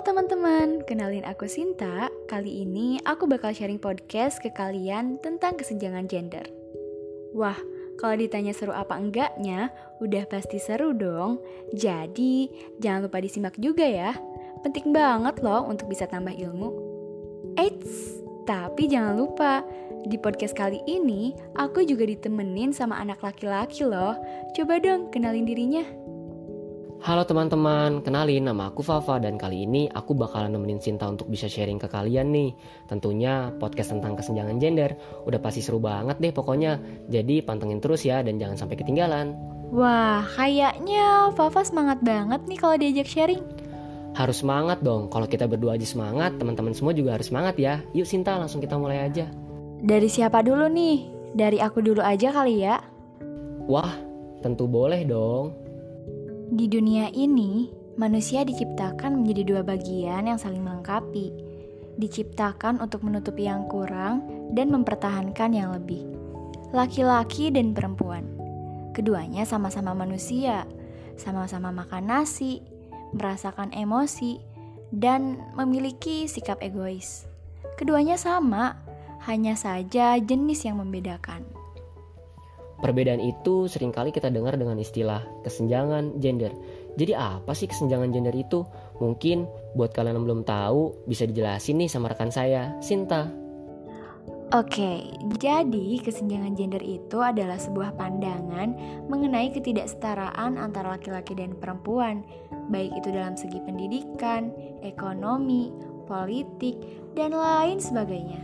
Halo teman-teman, kenalin aku Sinta. Kali ini aku bakal sharing podcast ke kalian tentang kesenjangan gender. Wah, kalau ditanya seru apa enggaknya, udah pasti seru dong. Jadi, jangan lupa disimak juga ya. Penting banget loh untuk bisa tambah ilmu. Eits, tapi jangan lupa, di podcast kali ini aku juga ditemenin sama anak laki-laki loh. Coba dong kenalin dirinya. Halo teman-teman, kenalin nama aku Fafa dan kali ini aku bakalan nemenin Sinta untuk bisa sharing ke kalian nih. Tentunya podcast tentang kesenjangan gender, udah pasti seru banget deh pokoknya. Jadi pantengin terus ya dan jangan sampai ketinggalan. Wah, kayaknya Fafa semangat banget nih kalau diajak sharing. Harus semangat dong, kalau kita berdua aja semangat, teman-teman semua juga harus semangat ya. Yuk Sinta, langsung kita mulai aja. Dari siapa dulu nih? Dari aku dulu aja kali ya. Wah, tentu boleh dong. Di dunia ini, manusia diciptakan menjadi dua bagian yang saling melengkapi. Diciptakan untuk menutupi yang kurang dan mempertahankan yang lebih. Laki-laki dan perempuan. Keduanya sama-sama manusia, sama-sama makan nasi, merasakan emosi, dan memiliki sikap egois. Keduanya sama, hanya saja jenis yang membedakan. Perbedaan itu sering kali kita dengar dengan istilah kesenjangan gender. Jadi apa sih kesenjangan gender itu? Mungkin buat kalian yang belum tahu bisa dijelasin nih sama rekan saya, Sinta. Oke, jadi kesenjangan gender itu adalah sebuah pandangan mengenai ketidaksetaraan antara laki-laki dan perempuan, baik itu dalam segi pendidikan, ekonomi, politik, dan lain sebagainya.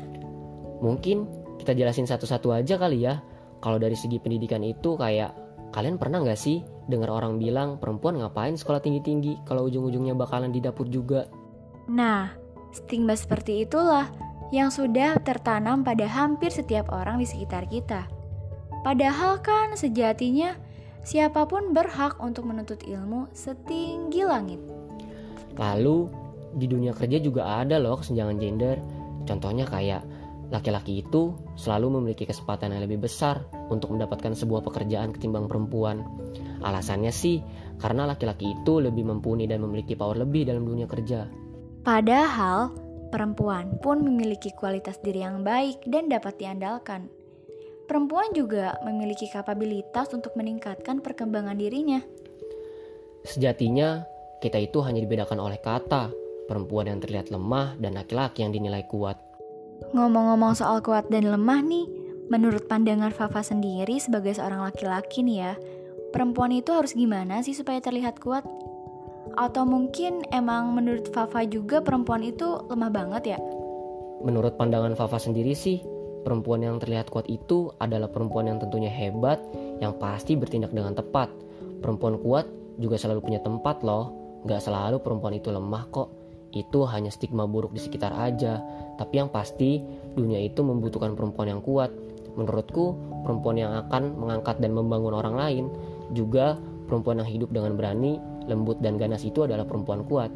Mungkin kita jelasin satu-satu aja kali ya. Kalau dari segi pendidikan itu kayak kalian pernah nggak sih dengar orang bilang perempuan ngapain sekolah tinggi-tinggi kalau ujung-ujungnya bakalan di dapur juga? Nah, stigma seperti itulah yang sudah tertanam pada hampir setiap orang di sekitar kita. Padahal kan sejatinya siapa pun berhak untuk menuntut ilmu setinggi langit. Lalu di dunia kerja juga ada loh kesenjangan gender. Contohnya kayak laki-laki itu selalu memiliki kesempatan yang lebih besar untuk mendapatkan sebuah pekerjaan ketimbang perempuan. Alasannya sih karena laki-laki itu lebih mumpuni dan memiliki power lebih dalam dunia kerja. Padahal perempuan pun memiliki kualitas diri yang baik dan dapat diandalkan. Perempuan juga memiliki kapabilitas untuk meningkatkan perkembangan dirinya. Sejatinya, kita itu hanya dibedakan oleh kata, perempuan yang terlihat lemah dan laki-laki yang dinilai kuat. Ngomong-ngomong soal kuat dan lemah nih, menurut pandangan Fafa sendiri sebagai seorang laki-laki nih ya, perempuan itu harus gimana sih supaya terlihat kuat? Atau mungkin emang menurut Fafa juga perempuan itu lemah banget ya? Menurut pandangan Fafa sendiri sih, perempuan yang terlihat kuat itu adalah perempuan yang tentunya hebat, yang pasti bertindak dengan tepat. Perempuan kuat juga selalu punya tempat loh, gak selalu perempuan itu lemah kok. Itu hanya stigma buruk di sekitar aja, tapi yang pasti dunia itu membutuhkan perempuan yang kuat. Menurutku, perempuan yang akan mengangkat dan membangun orang lain juga perempuan yang hidup dengan berani, lembut dan ganas itu adalah perempuan kuat.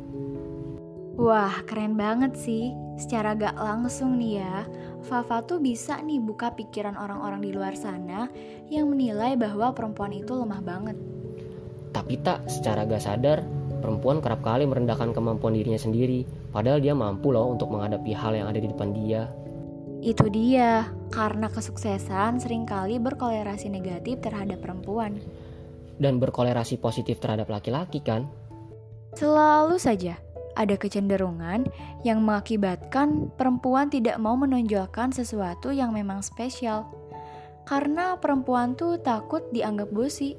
Wah, keren banget sih. Secara gak langsung nih ya, Fafa tuh bisa nih buka pikiran orang-orang di luar sana yang menilai bahwa perempuan itu lemah banget. Tapi tak secara gak sadar, perempuan kerap kali merendahkan kemampuan dirinya sendiri, padahal dia mampu loh untuk menghadapi hal yang ada di depan dia. Itu dia, karena kesuksesan sering kali berkolerasi negatif terhadap perempuan. Dan berkolerasi positif terhadap laki-laki kan? Selalu saja ada kecenderungan yang mengakibatkan perempuan tidak mau menonjolkan sesuatu yang memang spesial. Karena perempuan tuh takut dianggap bosi.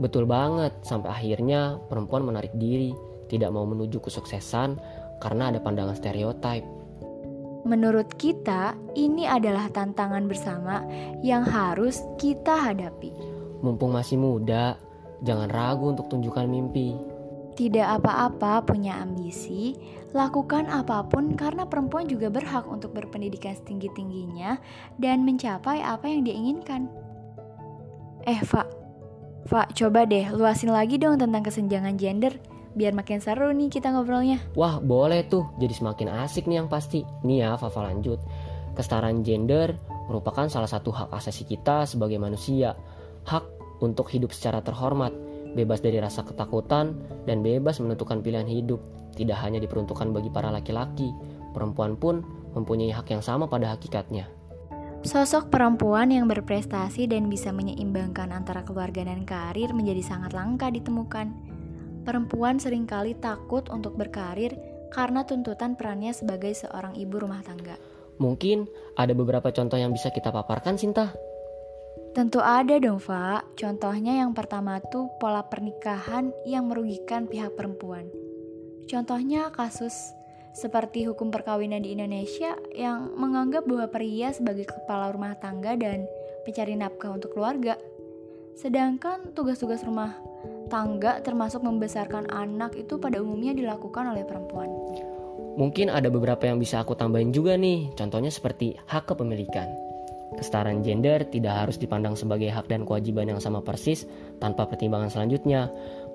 Betul banget, sampai akhirnya perempuan menarik diri, tidak mau menuju kesuksesan karena ada pandangan stereotip. Menurut kita, ini adalah tantangan bersama yang harus kita hadapi. Mumpung masih muda, jangan ragu untuk tunjukkan mimpi. Tidak apa-apa punya ambisi, lakukan apa pun karena perempuan juga berhak untuk berpendidikan setinggi-tingginya dan mencapai apa yang dia inginkan. Eh, Pak, Pak, coba deh luasin lagi dong tentang kesenjangan gender biar makin seru nih kita ngobrolnya. Wah, boleh tuh. Jadi semakin asik nih yang pasti. Nih ya, Fafa lanjut. Kesetaraan gender merupakan salah satu hak asasi kita sebagai manusia. Hak untuk hidup secara terhormat. bebas dari rasa ketakutan, dan bebas menentukan pilihan hidup. Tidak hanya diperuntukkan bagi para laki-laki, perempuan pun mempunyai hak yang sama pada hakikatnya. Sosok perempuan yang berprestasi dan bisa menyeimbangkan antara keluarga dan karir menjadi sangat langka ditemukan. Perempuan sering kali takut untuk berkarir karena tuntutan perannya sebagai seorang ibu rumah tangga. Mungkin ada beberapa contoh yang bisa kita paparkan, Sinta. Tentu ada dong, Pak. Contohnya yang pertama tuh pola pernikahan yang merugikan pihak perempuan. Contohnya kasus seperti hukum perkawinan di Indonesia yang menganggap bahwa pria sebagai kepala rumah tangga dan pencari nafkah untuk keluarga. Sedangkan tugas-tugas rumah tangga termasuk membesarkan anak itu pada umumnya dilakukan oleh perempuan. Mungkin ada beberapa yang bisa aku tambahin juga nih, contohnya seperti hak kepemilikan. Kesetaraan gender tidak harus dipandang sebagai hak dan kewajiban yang sama persis tanpa pertimbangan selanjutnya.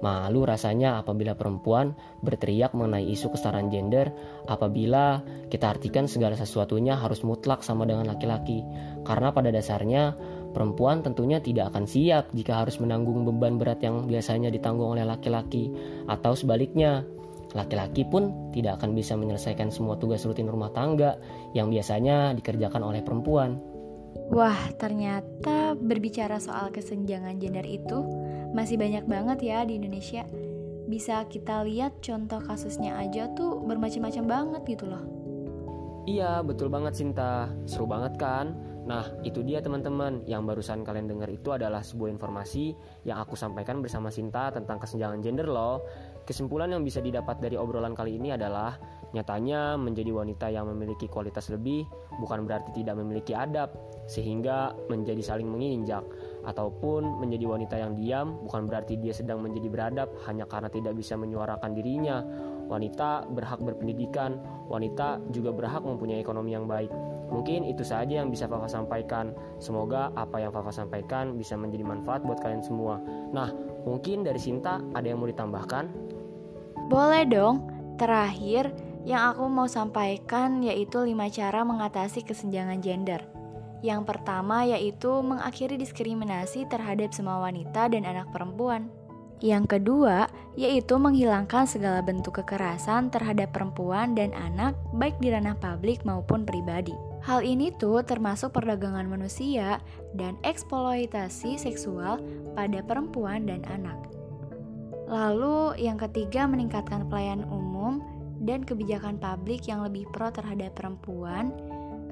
Malu rasanya apabila perempuan berteriak mengenai isu kesetaraan gender apabila kita artikan segala sesuatunya harus mutlak sama dengan laki-laki. Karena pada dasarnya perempuan tentunya tidak akan siap jika harus menanggung beban berat yang biasanya ditanggung oleh laki-laki atau sebaliknya. Laki-laki pun tidak akan bisa menyelesaikan semua tugas rutin rumah tangga yang biasanya dikerjakan oleh perempuan. Wah, ternyata berbicara soal kesenjangan gender itu masih banyak banget ya di Indonesia. Bisa kita lihat contoh kasusnya aja tuh bermacam-macam banget gitu loh. Iya, betul banget Sinta. Seru banget kan? Nah, itu dia teman-teman. Yang barusan kalian dengar itu adalah sebuah informasi yang aku sampaikan bersama Sinta tentang kesenjangan gender loh. Kesimpulan yang bisa didapat dari obrolan kali ini adalah nyatanya menjadi wanita yang memiliki kualitas lebih bukan berarti tidak memiliki adab sehingga menjadi saling menginjak ataupun menjadi wanita yang diam bukan berarti dia sedang menjadi beradab hanya karena tidak bisa menyuarakan dirinya. Wanita berhak berpendidikan, wanita juga berhak mempunyai ekonomi yang baik. Mungkin itu saja yang bisa Fafa sampaikan. Semoga apa yang Fafa sampaikan bisa menjadi manfaat buat kalian semua. Nah, mungkin dari Sinta ada yang mau ditambahkan? Boleh dong. Terakhir, yang aku mau sampaikan yaitu lima cara mengatasi kesenjangan gender. Yang pertama yaitu mengakhiri diskriminasi terhadap semua wanita dan anak perempuan. Yang kedua, yaitu menghilangkan segala bentuk kekerasan terhadap perempuan dan anak, baik di ranah publik maupun pribadi. Hal ini tuh termasuk perdagangan manusia dan eksploitasi seksual pada perempuan dan anak. Lalu yang ketiga meningkatkan pelayanan umum dan kebijakan publik yang lebih pro terhadap perempuan.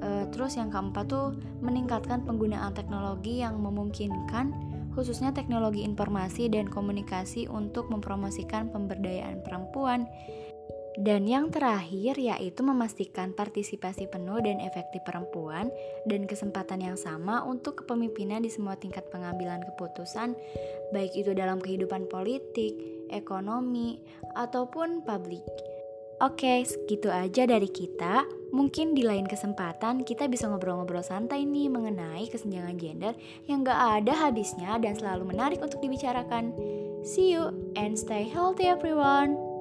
E, terus yang keempat tuh meningkatkan penggunaan teknologi yang memungkinkan khususnya teknologi informasi dan komunikasi untuk mempromosikan pemberdayaan perempuan. Dan yang terakhir yaitu memastikan partisipasi penuh dan efektif perempuan dan kesempatan yang sama untuk kepemimpinan di semua tingkat pengambilan keputusan, baik itu dalam kehidupan politik, ekonomi, ataupun publik. Oke, segitu aja dari kita. Mungkin di lain kesempatan kita bisa ngobrol-ngobrol santai nih mengenai kesenjangan gender yang gak ada habisnya dan selalu menarik untuk dibicarakan. See you and stay healthy everyone.